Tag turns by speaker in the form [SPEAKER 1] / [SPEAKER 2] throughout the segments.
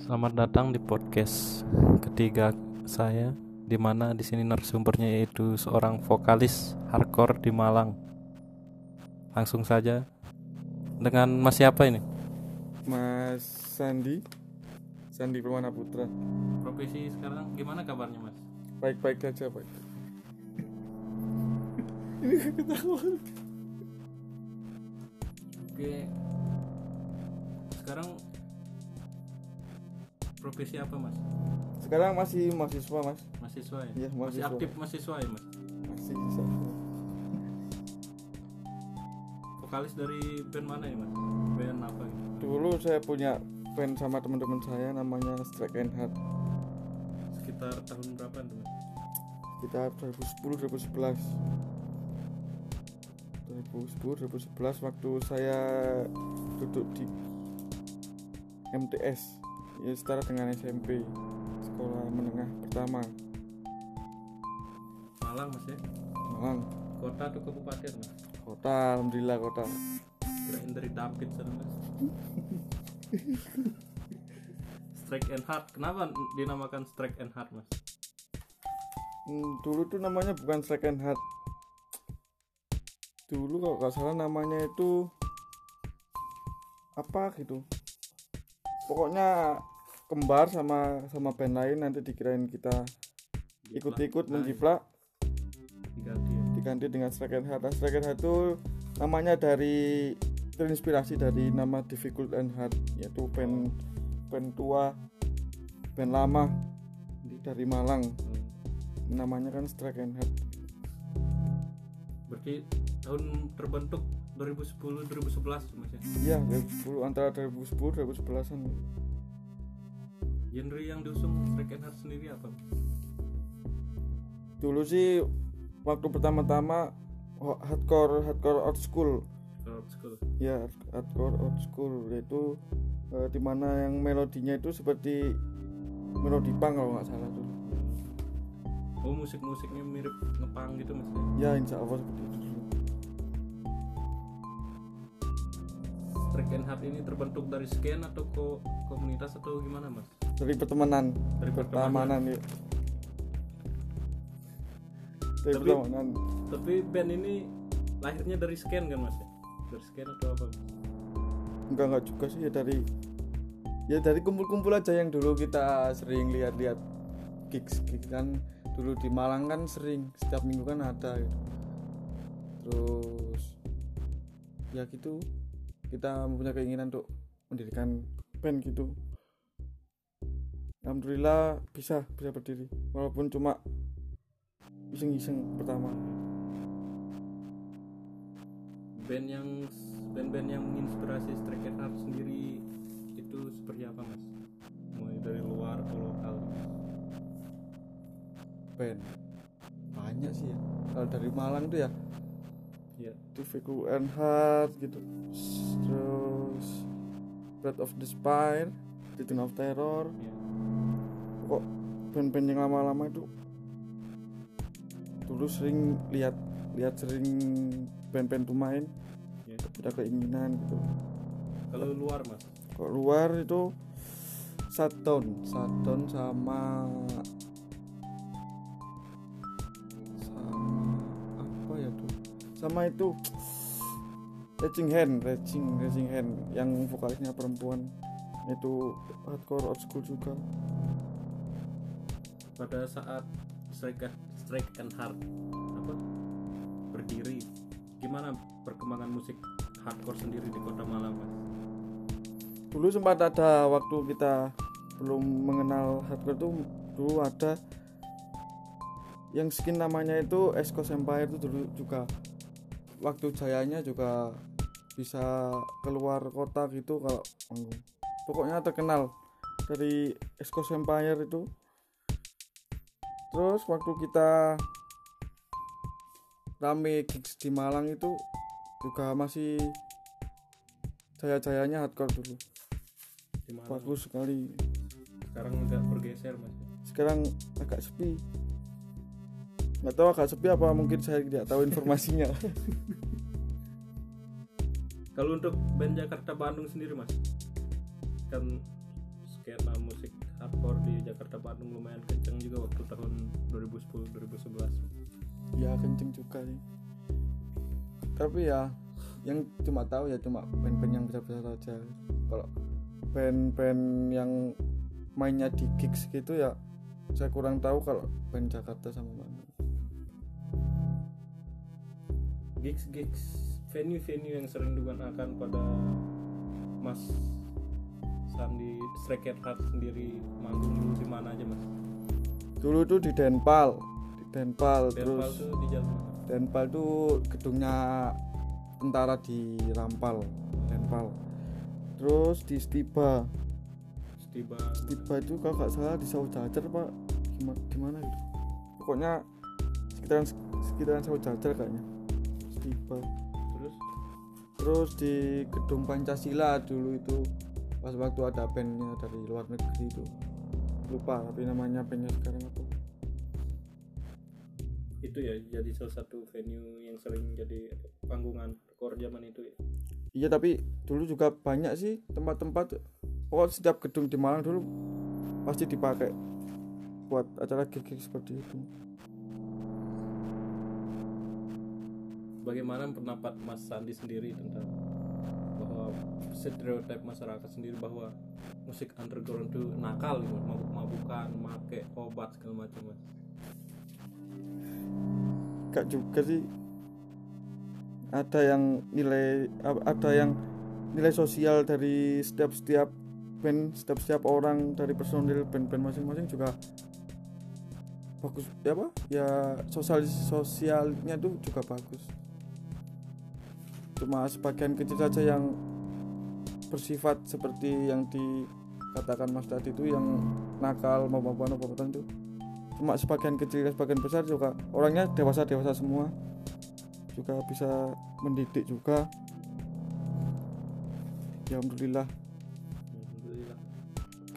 [SPEAKER 1] Selamat datang di podcast ketiga saya di mana di sini narasumbernya yaitu seorang vokalis hardcore di Malang. Langsung saja dengan Mas siapa ini?
[SPEAKER 2] Mas Sandi Sandi Permana Putra
[SPEAKER 1] Profesi sekarang gimana kabarnya Mas?
[SPEAKER 2] baik-baik saja baik
[SPEAKER 1] Oke. Sekarang profesi apa Mas?
[SPEAKER 2] sekarang masih mahasiswa mas
[SPEAKER 1] Mahasiswa ya?
[SPEAKER 2] Iya,
[SPEAKER 1] Masih
[SPEAKER 2] mahasiswa.
[SPEAKER 1] aktif mahasiswa ya Mas?
[SPEAKER 2] masih
[SPEAKER 1] Vokalis dari band mana ini Mas? Band apa gitu?
[SPEAKER 2] dulu saya punya band sama teman-teman saya namanya Strike and Heart
[SPEAKER 1] Sekitar tahun berapa tuh Mas?
[SPEAKER 2] kita 2010 2011 2010 2011 waktu saya duduk di MTS ya setara dengan SMP sekolah menengah pertama
[SPEAKER 1] Malang Mas ya?
[SPEAKER 2] Malang
[SPEAKER 1] Kota atau kabupaten Mas?
[SPEAKER 2] kota alhamdulillah kota
[SPEAKER 1] Kirain dari David sana Mas Strike and Heart Kenapa dinamakan Strike and Heart Mas?
[SPEAKER 2] Hmm, dulu tuh namanya bukan second heart dulu kalau nggak salah namanya itu apa gitu. Pokoknya kembar sama sama band lain nanti dikirain kita ikut-ikut
[SPEAKER 1] Nah,
[SPEAKER 2] menjiplak
[SPEAKER 1] Diganti ya.
[SPEAKER 2] Diganti dengan second heart. Nah, second heart itu namanya dari terinspirasi dari nama difficult and hard yaitu band band tua band lama dari Malang.
[SPEAKER 1] Hmm.
[SPEAKER 2] namanya kan strike and hard
[SPEAKER 1] Berarti tahun terbentuk 2010 2011 Mas ya?
[SPEAKER 2] Iya, 2010 antara 2010 2011-an.
[SPEAKER 1] Genre yang diusung Strike and Heart sendiri apa?
[SPEAKER 2] Dulu sih waktu pertama-tama ho- hardcore hardcore old school.
[SPEAKER 1] Old school
[SPEAKER 2] Ya, hardcore old school yaitu eh, di mana yang melodinya itu seperti melodi punk kalau nggak salah dulu.
[SPEAKER 1] Oh musik-musiknya mirip ngepang gitu Mas ya?
[SPEAKER 2] Ya, insya Allah seperti itu
[SPEAKER 1] and Heart ini terbentuk dari scan atau ko- komunitas atau gimana Mas?
[SPEAKER 2] Dari pertemanan,
[SPEAKER 1] Dari
[SPEAKER 2] pertemanan ya. Dari
[SPEAKER 1] Tapi-
[SPEAKER 2] pertemanan.
[SPEAKER 1] Tapi band ini lahirnya dari scan kan Mas ya? Dari scan atau apa? Mas?
[SPEAKER 2] Enggak enggak juga sih ya dari ya dari kumpul-kumpul aja yang dulu kita sering lihat-lihat gigs gigs kan dulu di Malang kan sering setiap minggu kan ada gitu. terus ya gitu kita mempunyai keinginan untuk mendirikan band gitu. Alhamdulillah bisa bisa berdiri. Walaupun cuma iseng-iseng pertama.
[SPEAKER 1] Band yang band-band yang menginspirasi and Heart sendiri itu seperti apa Mas? Mulai dari luar atau lokal?
[SPEAKER 2] band? Banyak sih ya. Kalau dari Malang tuh ya
[SPEAKER 1] Iya.
[SPEAKER 2] And Hard gitu terus Breath of the Spire Titan of Terror
[SPEAKER 1] Iya.
[SPEAKER 2] kok band-band yang lama-lama itu dulu sering lihat lihat sering band-band tuh main
[SPEAKER 1] Iya.
[SPEAKER 2] ada keinginan gitu
[SPEAKER 1] Kalau luar Mas?
[SPEAKER 2] kok luar itu Shutdown Shutdown sama sama sama itu Raging Hand Raging Raging Hand. Yang vokalisnya perempuan. Itu hardcore old school juga.
[SPEAKER 1] Pada saat Strike Strike and Heart apa? Berdiri, gimana perkembangan musik hardcore sendiri di Kota Malang Mas?
[SPEAKER 2] dulu sempat ada waktu kita belum mengenal hardcore tuh dulu ada yang skin namanya itu Coast Empire itu dulu juga waktu jayanya juga bisa keluar kota gitu kalau manggung. pokoknya terkenal dari East Coast Empire itu terus waktu kita rame gigs di Malang itu juga masih jaya-jayanya hardcore dulu
[SPEAKER 1] Di Malang.
[SPEAKER 2] bagus sekali
[SPEAKER 1] Sekarang udah bergeser Mas.
[SPEAKER 2] sekarang agak sepi nggak tahu agak sepi apa mungkin saya tidak tahu informasinya.
[SPEAKER 1] Kalau untuk band Jakarta Bandung sendiri mas? Kan skena musik hardcore di Jakarta Bandung lumayan kenceng juga waktu tahun 2010 2011
[SPEAKER 2] ya kenceng juga sih. Tapi ya yang cuma tahu ya cuma band-band yang besar-besar saja. Kalau band-band yang mainnya di gigs gitu ya saya kurang tahu kalau band Jakarta sama Bandung
[SPEAKER 1] gigs gigs venue venue yang sering digunakan pada Mas Sandi Cat Heart sendiri manggung dulu di mana aja mas?
[SPEAKER 2] dulu tuh di Denpal di Denpal,
[SPEAKER 1] Denpal
[SPEAKER 2] terus
[SPEAKER 1] tuh di jalan?
[SPEAKER 2] Denpal. Tuh gedungnya tentara di Rampal Denpal. Terus di Stiba
[SPEAKER 1] Setiba.
[SPEAKER 2] Stiba itu kalau nggak salah di Saujajar pak. Gimana, gimana gitu pokoknya sekitaran sekitaran Saujajar kayaknya
[SPEAKER 1] Terus?
[SPEAKER 2] Terus di gedung Pancasila dulu itu pas waktu ada bandnya dari luar negeri itu. Lupa tapi namanya bandnya sekarang apa.
[SPEAKER 1] Itu ya jadi salah satu venue yang sering jadi panggungan core zaman itu ya.
[SPEAKER 2] iya tapi dulu juga banyak sih tempat-tempat. Pokoknya setiap gedung di Malang dulu pasti dipakai buat acara gig seperti itu
[SPEAKER 1] Bagaimana pendapat Mas Sandi sendiri tentang bahwa stereotip masyarakat sendiri bahwa musik underground itu nakal gitu, mabuk-mabukan, make obat segala macam mas.
[SPEAKER 2] gak juga sih. Ada yang nilai ada yang nilai sosial dari setiap setiap band setiap setiap orang dari personil band-band masing-masing juga bagus. Ya apa? Ya sosial sosialnya tuh juga bagus cuma sebagian kecil saja yang bersifat seperti yang dikatakan Mas tadi itu yang nakal maupun obatan itu. Cuma sebagian kecil sebagian besar juga orangnya dewasa dewasa semua juga bisa mendidik juga. Ya alhamdulillah.
[SPEAKER 1] Alhamdulillah.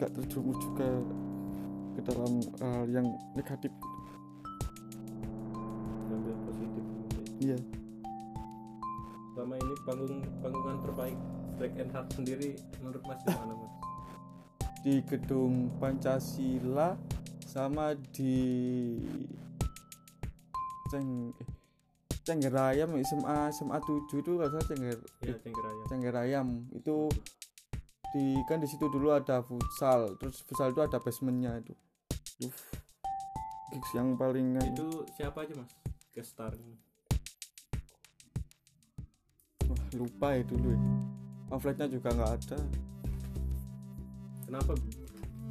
[SPEAKER 2] gak terjerumus juga ke dalam hal yang negatif
[SPEAKER 1] Selama ini panggung panggungan terbaik Strike and Heart sendiri menurut Mas gimana Mas?
[SPEAKER 2] di gedung Pancasila sama di Ceng eh, Cenggerayam SMA SMA 7 itu kalau salah Cengger
[SPEAKER 1] Ya Cenggeraya.
[SPEAKER 2] Cenggerayam itu di kan di situ dulu ada futsal terus futsal itu ada basementnya itu Uff, gigs yang paling
[SPEAKER 1] Itu siapa aja Mas? Gestarnya.
[SPEAKER 2] Lupa ya dulu ya pamfletnya juga nggak ada.
[SPEAKER 1] Kenapa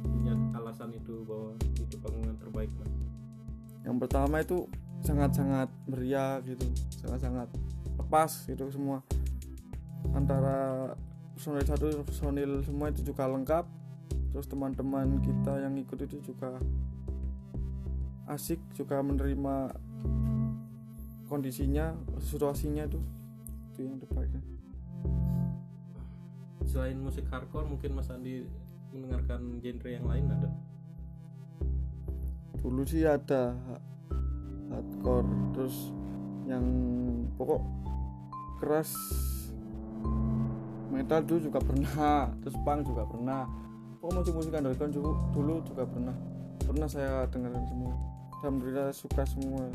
[SPEAKER 1] punya alasan itu bahwa itu panggungan terbaik Mas?
[SPEAKER 2] yang pertama itu sangat-sangat meriah gitu. Sangat-sangat lepas gitu semua. Antara personil satu personil semua itu juga lengkap. Terus teman-teman kita yang ikut itu juga asik juga menerima kondisinya situasinya tuh itu yang terbaiknya
[SPEAKER 1] Selain musik hardcore mungkin Mas Andi mendengarkan genre yang lain ada?
[SPEAKER 2] dulu sih ada ha- hardcore terus yang pokok keras metal dulu juga pernah terus punk juga pernah. Pokok musik-musik underground dulu, dulu juga pernah. Pernah saya dengarkan semua. Alhamdulillah suka semua.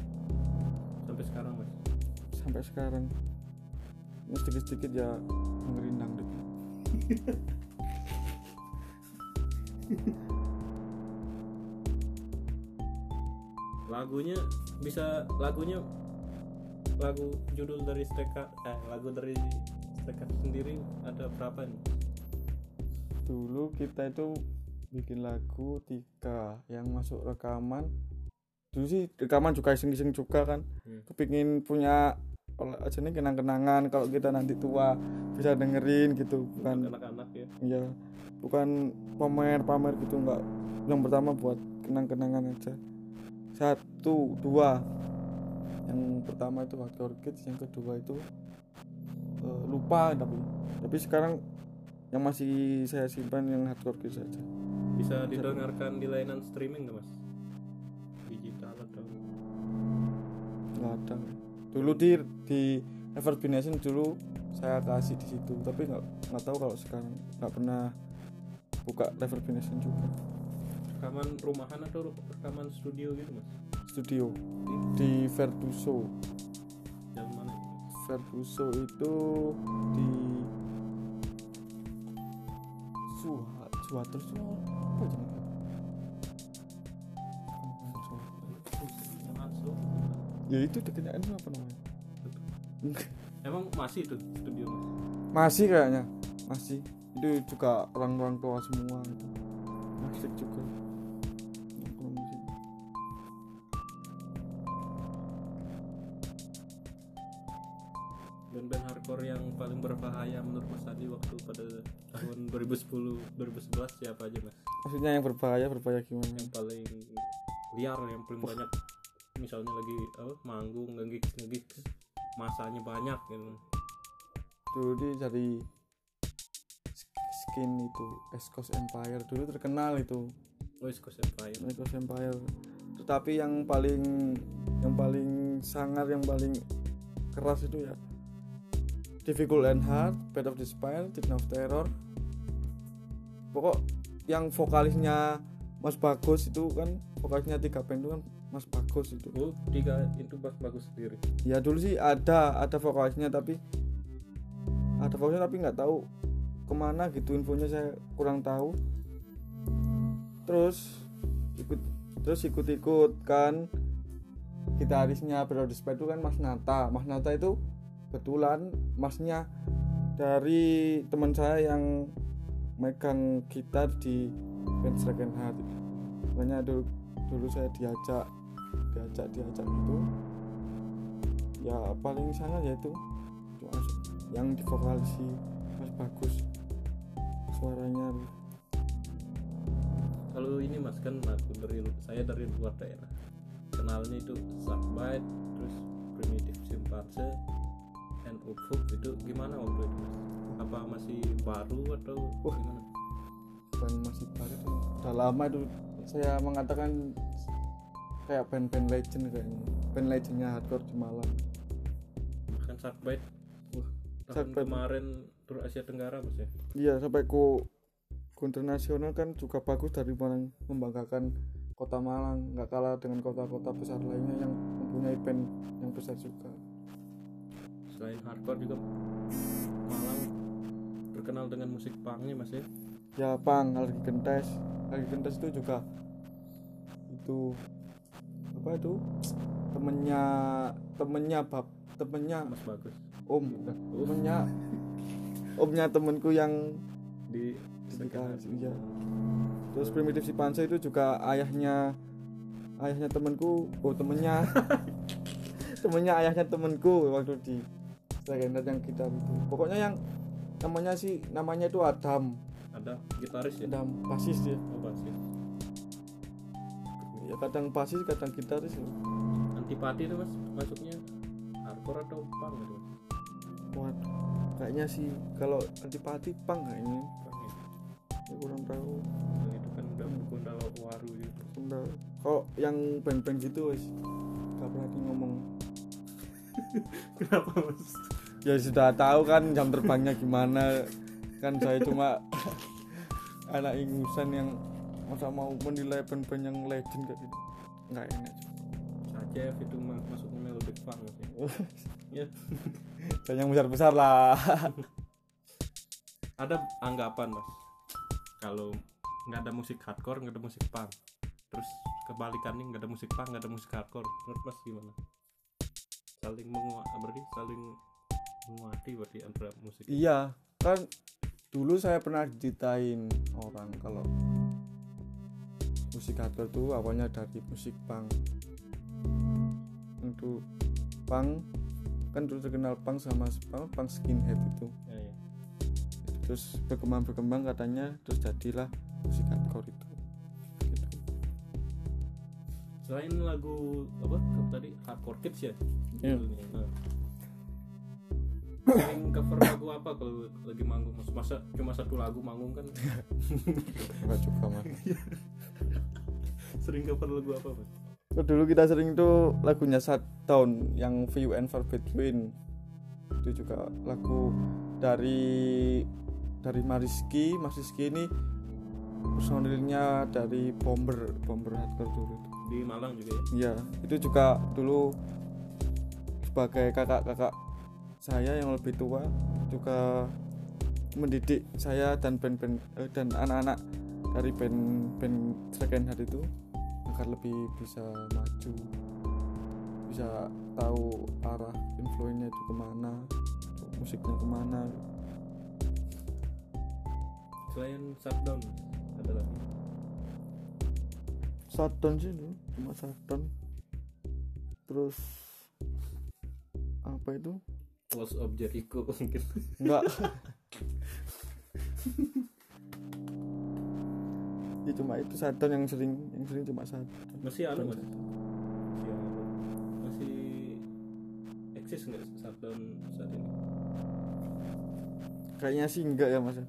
[SPEAKER 1] Sampai sekarang Mas?
[SPEAKER 2] sampai sekarang sedikit-sedikit ya dengerin dangdut
[SPEAKER 1] lagunya bisa lagunya lagu judul dari Streka eh lagu dari Streka sendiri ada berapa nih?
[SPEAKER 2] Dulu kita itu bikin lagu tiga yang masuk rekaman. Dulu sih rekaman juga iseng-iseng juga kan.
[SPEAKER 1] Hmm.
[SPEAKER 2] kepingin punya aja nih kenang-kenangan kalau kita nanti tua bisa dengerin gitu bukan
[SPEAKER 1] anak-anak ya.
[SPEAKER 2] Ya bukan pamer-pamer gitu enggak yang pertama buat kenang-kenangan aja. Satu dua. Yang pertama itu hardcore kids yang kedua itu eh, lupa tapi tapi sekarang yang masih saya simpan yang hardcore kids saja
[SPEAKER 1] bisa didengarkan di layanan streaming nggak mas? Digital atau?
[SPEAKER 2] Nggak ada dulu di di Evergreen Nation dulu saya kasih di situ tapi nggak nggak tahu kalau sekarang nggak pernah buka Nation juga
[SPEAKER 1] rekaman rumahan atau rekaman studio gitu mas
[SPEAKER 2] studio di Vertuso
[SPEAKER 1] yang mana?
[SPEAKER 2] Vertuso itu di Suha apa jenenge? Ya itu dekatnya itu apa namanya.
[SPEAKER 1] Emang masih itu studio mas?
[SPEAKER 2] Masih kayaknya. Masih. Itu juga orang-orang tua semua gitu. asik juga.
[SPEAKER 1] Band-band hardcore yang paling berbahaya menurut Mas Adi waktu pada tahun 2010 2011 siapa aja Mas?
[SPEAKER 2] maksudnya yang berbahaya berbahaya gimana?
[SPEAKER 1] Yang paling liar yang paling banyak misalnya lagi apa manggung ngegigs ngegigs masanya banyak gitu.
[SPEAKER 2] dulu dia dari skin itu Coast Empire dulu terkenal itu
[SPEAKER 1] East Coast Empire.
[SPEAKER 2] Coast Empire tetapi yang paling yang paling sangar yang paling keras itu ya Difficult and Hard, Bed of Despair, Titan of Terror pokok yang vokalisnya Mas Bagus itu kan vokalisnya tiga band itu kan Mas Bagus itu.
[SPEAKER 1] Oh, tiga itu bas bagus sendiri.
[SPEAKER 2] ya dulu sih ada ada vokalisnya tapi ada vokalisnya tapi nggak tahu ke mana gitu infonya saya kurang tahu. Terus ikut terus ikut-ikut kan gitarisnya Brother Despair itu kan Mas Nata. Mas Nata itu kebetulan masnya dari teman saya yang megang gitar di band Second Heart. Makanya dulu dulu saya diajak diajak diajak gitu ya paling sana yaitu yang di vokalisi Mas Bagus suaranya
[SPEAKER 1] Kalau ini Mas kan aku dari saya dari luar daerah. Kenalnya itu Sakbite, terus Primitive Chimpanzee, and Ufuk itu gimana waktu itu Mas? Apa masih baru atau
[SPEAKER 2] Wah.
[SPEAKER 1] gimana?
[SPEAKER 2] band masih baru tuh udah lama itu saya mengatakan kayak band-band legend kayaknya band legendnya hardcore di Malang
[SPEAKER 1] Bahkan Sakbite
[SPEAKER 2] Wah,
[SPEAKER 1] tahun
[SPEAKER 2] Sakbite.
[SPEAKER 1] kemarin tur Asia Tenggara Mas ya.
[SPEAKER 2] iya sampai ku ku internasional kan juga bagus dari Malang membanggakan kota Malang nggak kalah dengan kota-kota besar lainnya yang mempunyai band yang besar juga
[SPEAKER 1] Selain hardcore juga Malang terkenal dengan musik punknya Mas ya.
[SPEAKER 2] ya pang lagi gentes lagi gentes itu juga itu apa itu? Temennya temennya bab temennya
[SPEAKER 1] Mas bagus.
[SPEAKER 2] om. Bukan. temennya omnya temenku yang
[SPEAKER 1] di
[SPEAKER 2] sekitar iya. Terus primitif si Pansa itu juga ayahnya ayahnya temenku. Oh temennya. Temennya ayahnya temenku. Waktu di legenda yang kita itu. Pokoknya yang namanya sih namanya itu Adam.
[SPEAKER 1] Ada gitaris ya?
[SPEAKER 2] Adam basis dia.
[SPEAKER 1] Oh basis
[SPEAKER 2] ya kadang basis kadang gitaris ya.
[SPEAKER 1] antipati itu mas masuknya hardcore atau punk gitu mas?
[SPEAKER 2] Waduh kayaknya sih kalau antipati pang kayaknya.
[SPEAKER 1] Punk ya?
[SPEAKER 2] Ya, kurang tahu.
[SPEAKER 1] Yang itu kan udah gundal waru gitu.
[SPEAKER 2] Udah. kalau yang band-band gitu wis? Gak berani ngomong.
[SPEAKER 1] Kenapa mas?
[SPEAKER 2] Ya sudah tahu kan jam terbangnya gimana. Kan saya cuma anak ingusan yang masa mau menilai band-band yang legend kayak gitu? Nggak enak
[SPEAKER 1] Sacef itu ma- masuknya melodic mas ya ya
[SPEAKER 2] dan yang besar-besar lah.
[SPEAKER 1] Ada anggapan mas kalau nggak ada musik hardcore nggak ada musik punk. Terus kebalikannya nggak ada musik punk nggak ada musik hardcore. Menurut mas gimana? Saling menguat berarti? Saling menguati berarti antara musik.
[SPEAKER 2] Iya. Kan dulu saya pernah diceritain orang kalau musik hardcore itu awalnya dari musik punk untuk punk kan dulu terkenal punk sama punk, punk skinhead itu
[SPEAKER 1] ya, ya.
[SPEAKER 2] terus berkembang berkembang katanya terus jadilah musik hardcore itu gitu.
[SPEAKER 1] selain lagu apa tadi hardcore kids ya judulnya. Nah. sering cover lagu apa kalau lagi manggung mas masa cuma satu lagu manggung kan
[SPEAKER 2] enggak juga mas
[SPEAKER 1] sering cover lagu apa mas?
[SPEAKER 2] Terus dulu kita sering tuh lagunya Shutdown yang View and Far Between. Itu juga lagu dari dari Mariski. Mas Rizky ini personilnya dari Bomber Bomber Hardcore dulu itu
[SPEAKER 1] di Malang juga ya?
[SPEAKER 2] Iya, itu juga dulu sebagai kakak-kakak saya yang lebih tua juga mendidik saya dan band-band eh, dan anak-anak dari band-band second hand itu agar lebih bisa maju bisa tahu arah influennya itu ke mana musiknya ke mana.
[SPEAKER 1] Selain shutdown ada lagi?
[SPEAKER 2] Shutdown sih dulu cuma shutdown terus apa itu?
[SPEAKER 1] Walls of Jericho mungkin.
[SPEAKER 2] Enggak cuma itu shutdown yang sering yang sering cuma shutdown
[SPEAKER 1] masih anu mas
[SPEAKER 2] Shutdown.
[SPEAKER 1] masih eksis nggak saat ini?
[SPEAKER 2] Kayaknya sih enggak ya mas.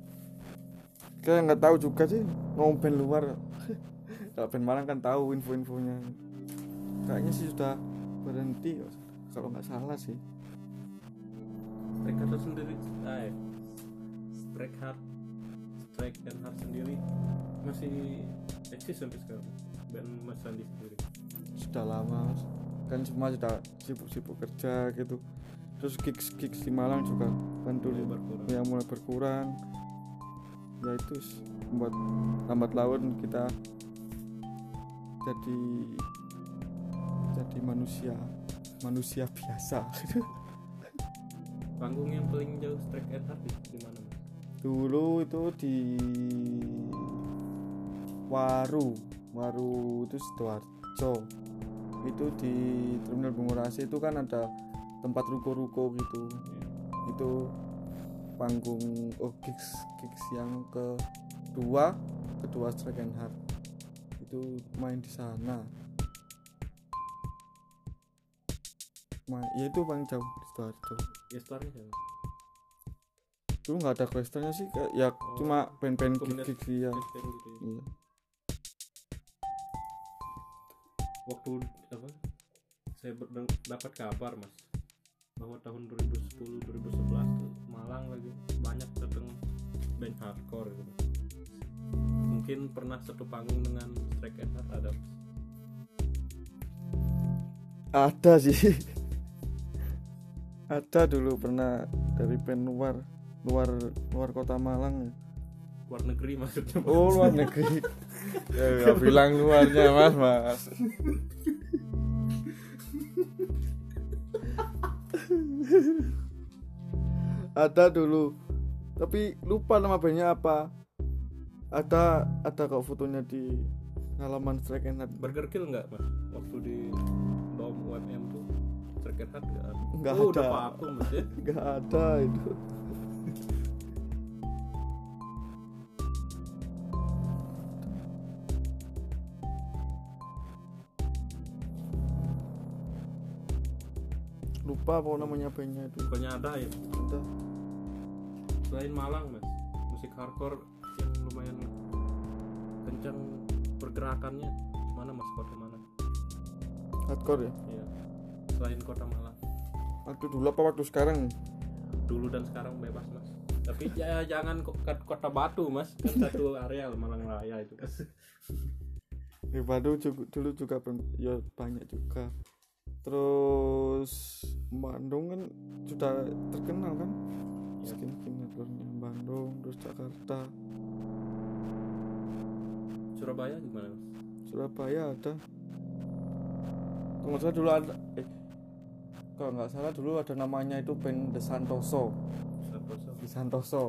[SPEAKER 2] Kita nggak tahu juga sih band luar. Kalau band Malang kan tahu info-infonya. Kayaknya sih sudah berhenti kalau nggak salah sih.
[SPEAKER 1] Strike Hard sendiri eh. Strike Hard Strike Hard sendiri masih eksis sampai sekarang band Mas Sandi sendiri?
[SPEAKER 2] Sudah lama Mas. kan semua sudah sibuk-sibuk kerja gitu. Terus gigs gigs di Malang juga kan dulu
[SPEAKER 1] Mulai berkurang.
[SPEAKER 2] yang mulai berkurang. Ya itu membuat lambat laun kita jadi jadi manusia manusia biasa.
[SPEAKER 1] Panggung yang paling jauh Strike and Hard di, mana
[SPEAKER 2] dulu itu di Waru Waru itu Sidoarjo. Itu di Terminal Bungurasi itu kan ada tempat ruko-ruko gitu. Itu panggung oh gigs gigs yang kedua kedua Strike and itu main di sana. Main ya itu paling jauh di Sidoarjo.
[SPEAKER 1] Ya setelahnya siapa
[SPEAKER 2] dulu nggak ada clusternya sih ya cuma band-band gigs gigs ya
[SPEAKER 1] gitu ya.
[SPEAKER 2] iya
[SPEAKER 1] waktu apa saya dapat kabar mas bahwa tahun 2010 2011 tuh Malang lagi banyak datang band hardcore gitu mungkin pernah satu panggung dengan Strike and Hard ada Mas.
[SPEAKER 2] ada sih ada dulu pernah dari band luar luar luar kota Malang ya.
[SPEAKER 1] luar negeri maksudnya Mas.
[SPEAKER 2] oh luar negeri ya, bilang luarnya mas mas. Ada dulu. Tapi lupa nama bandnya apa. Ada ada kok fotonya di halaman Strike and Hard.
[SPEAKER 1] Burger Kill nggak mas? Waktu di dom UMM tuh. Strike and Hard nggak ada?
[SPEAKER 2] Nggak
[SPEAKER 1] oh, udah
[SPEAKER 2] ada.
[SPEAKER 1] vakum ya?
[SPEAKER 2] Nggak ada itu lupa apa namanya bandnya itu.
[SPEAKER 1] Pokoknya ada ya.
[SPEAKER 2] Ada
[SPEAKER 1] selain Malang mas. Musik hardcore yang lumayan kencang pergerakannya. Mana mas? Kota mana?
[SPEAKER 2] Hardcore ya?
[SPEAKER 1] Ya selain kota Malang.
[SPEAKER 2] Waktu dulu apa waktu sekarang?
[SPEAKER 1] Dulu dan sekarang bebas mas. Tapi ya jangan kota Batu mas. Kan satu area Malang Raya itu. Mas
[SPEAKER 2] di Bandung juga, dulu juga ya banyak juga terus Bandung kan sudah terkenal kan?
[SPEAKER 1] Ya.
[SPEAKER 2] skin hardcore-nya Bandung terus Jakarta.
[SPEAKER 1] Surabaya gimana mas?
[SPEAKER 2] Surabaya ada. Kalau nggak salah dulu ada eh kalau nggak salah dulu ada namanya itu band The Santoso.
[SPEAKER 1] Santoso.
[SPEAKER 2] The Santoso.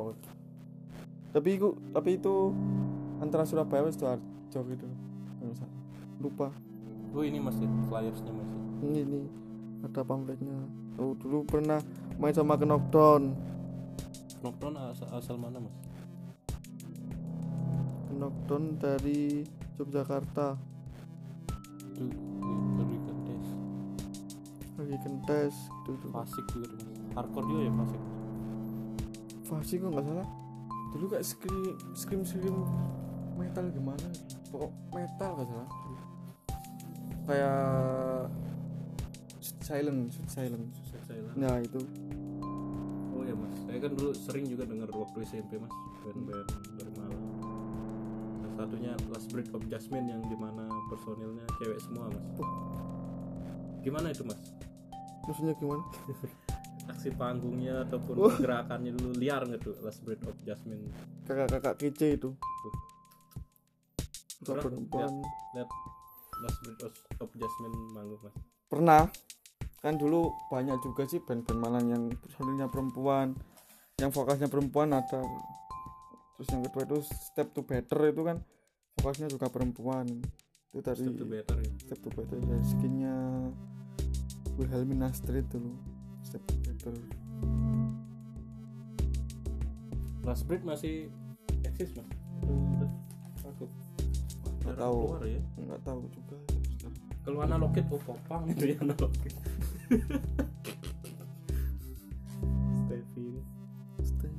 [SPEAKER 2] Tapi itu tapi itu antara Surabaya dan Sidoarjo gitu. Nggak lupa.
[SPEAKER 1] Oh ini mas ya flyersnya mas ya.
[SPEAKER 2] Ini nih ada pamfletnya. Oh dulu pernah main sama Knockdown
[SPEAKER 1] Knockdown asal, asal mana mas?
[SPEAKER 2] Knockdown dari Yogyakarta.
[SPEAKER 1] Itu dari Kendes
[SPEAKER 2] lagi kentes gitu tuh
[SPEAKER 1] Fasik juga tuh, mas. Hardcore juga ya Fasik?
[SPEAKER 2] Fasi kok nggak salah? Dulu kayak scream scream scream metal gimana? Pokok metal nggak salah. Dulu. Kayak Sweet silent. Sweet silent.
[SPEAKER 1] Susah saya lah
[SPEAKER 2] nah itu
[SPEAKER 1] saya kan dulu sering juga denger waktu SMP mas. Band-band dari Malang salah satunya Last Breath of Jasmine yang di mana personilnya cewek semua mas. Gimana itu mas?
[SPEAKER 2] Maksudnya gimana?
[SPEAKER 1] Aksi panggungnya ataupun
[SPEAKER 2] Wah.
[SPEAKER 1] gerakannya dulu liar nggak tuh Last Breath of Jasmine?
[SPEAKER 2] Kakak-kakak kece itu.
[SPEAKER 1] Pernah
[SPEAKER 2] perempuan
[SPEAKER 1] lihat Last Breath of, of Jasmine manggung mas?
[SPEAKER 2] Pernah kan dulu banyak juga sih band-band Malang yang personilnya perempuan yang vokasnya perempuan ada. Terus yang kedua itu Step to Better itu kan vokasnya juga perempuan. Itu dari
[SPEAKER 1] Step to Better ya?
[SPEAKER 2] Step to Better dari skinnya Wilhelmina Street dulu. Step to Better.
[SPEAKER 1] Last Breath masih eksis mas? Vakum
[SPEAKER 2] Nggak tahu.
[SPEAKER 1] ya?
[SPEAKER 2] Nggak tahu juga.
[SPEAKER 1] Kalau analogit oh popang itu ya analogit Stevie. Ini.
[SPEAKER 2] Step.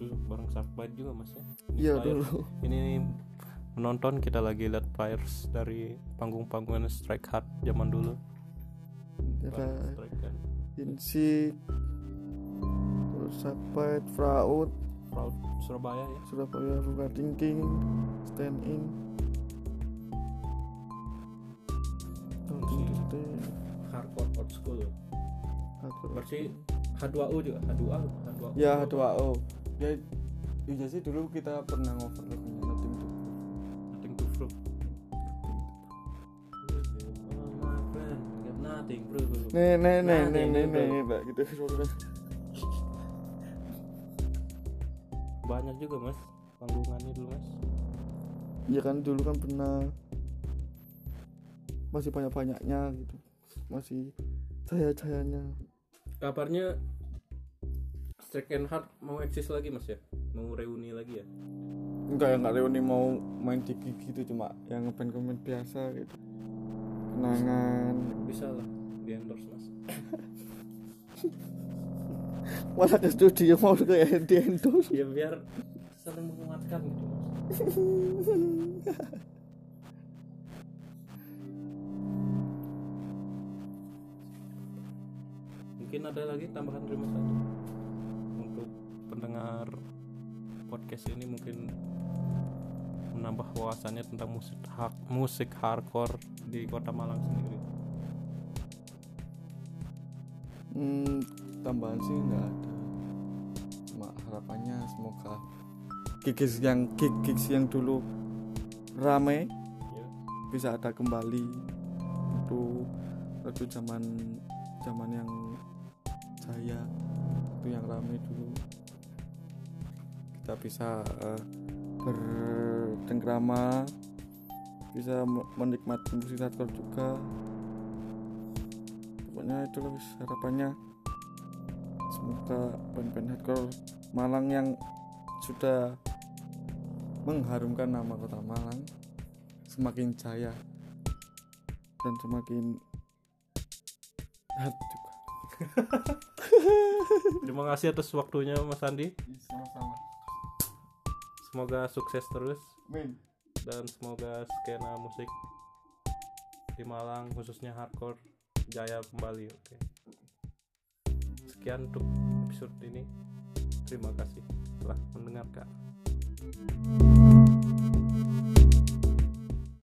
[SPEAKER 1] itu bareng Sharkbite juga mas ya?
[SPEAKER 2] Iya dulu.
[SPEAKER 1] Ini menonton kita lagi lihat flyers dari panggung-panggungan Strike Hard zaman dulu.
[SPEAKER 2] Insik terus Sapait Fraud.
[SPEAKER 1] Proud Surabaya ya?
[SPEAKER 2] Surabaya Ruka King Stand In To Stand
[SPEAKER 1] hardcore old school.
[SPEAKER 2] Hardcore.
[SPEAKER 1] berarti H2O juga H2O H2O
[SPEAKER 2] ya H2O ya iya sih dulu kita pernah ngover lagunya Nothing to
[SPEAKER 1] nothing to prove. Nothing bro
[SPEAKER 2] Nih nih nih nih
[SPEAKER 1] nih,
[SPEAKER 2] nih
[SPEAKER 1] bro.
[SPEAKER 2] nih Mbak gitu. Suara
[SPEAKER 1] banyak juga mas. Panggungannya dulu mas.
[SPEAKER 2] Iya kan dulu kan pernah masih banyak banyaknya gitu. Masih jaya jayanya
[SPEAKER 1] kabarnya Strike and Hard mau eksis lagi mas ya? Mau reuni lagi ya?
[SPEAKER 2] Enggak ya enggak Leoni mau main di gigi gitu cuma yang ngeband ngeband biasa gitu. Kenangan.
[SPEAKER 1] Bisa lah di endorse mas.
[SPEAKER 2] Malah ke studio mau kayak di endorse.
[SPEAKER 1] Ya biar saling menguatkan gitu mas mungkin ada lagi tambahan dari mas Adi untuk pendengar podcast ini mungkin menambah wawasannya tentang musik hard, musik hardcore di kota Malang sendiri.
[SPEAKER 2] Hmm, tambahan sih enggak ada. Cuma harapannya semoga gigs yang gig gigs yang dulu rame
[SPEAKER 1] ya
[SPEAKER 2] bisa ada kembali. Itu itu zaman zaman yang jaya itu yang rame dulu. Kita bisa eh, bercengkrama bisa me- menikmati musik hardcore juga. Pokoknya itu wis harapannya. Semoga band-band hardcore Malang yang sudah mengharumkan nama kota Malang semakin jaya dan semakin sehat juga
[SPEAKER 1] terima kasih atas waktunya Mas Andi.
[SPEAKER 2] Sama-sama.
[SPEAKER 1] Semoga sukses terus.
[SPEAKER 2] Min
[SPEAKER 1] dan semoga skena musik di Malang khususnya hardcore jaya kembali oke. Sekian untuk episode ini. Terima kasih telah mendengarkan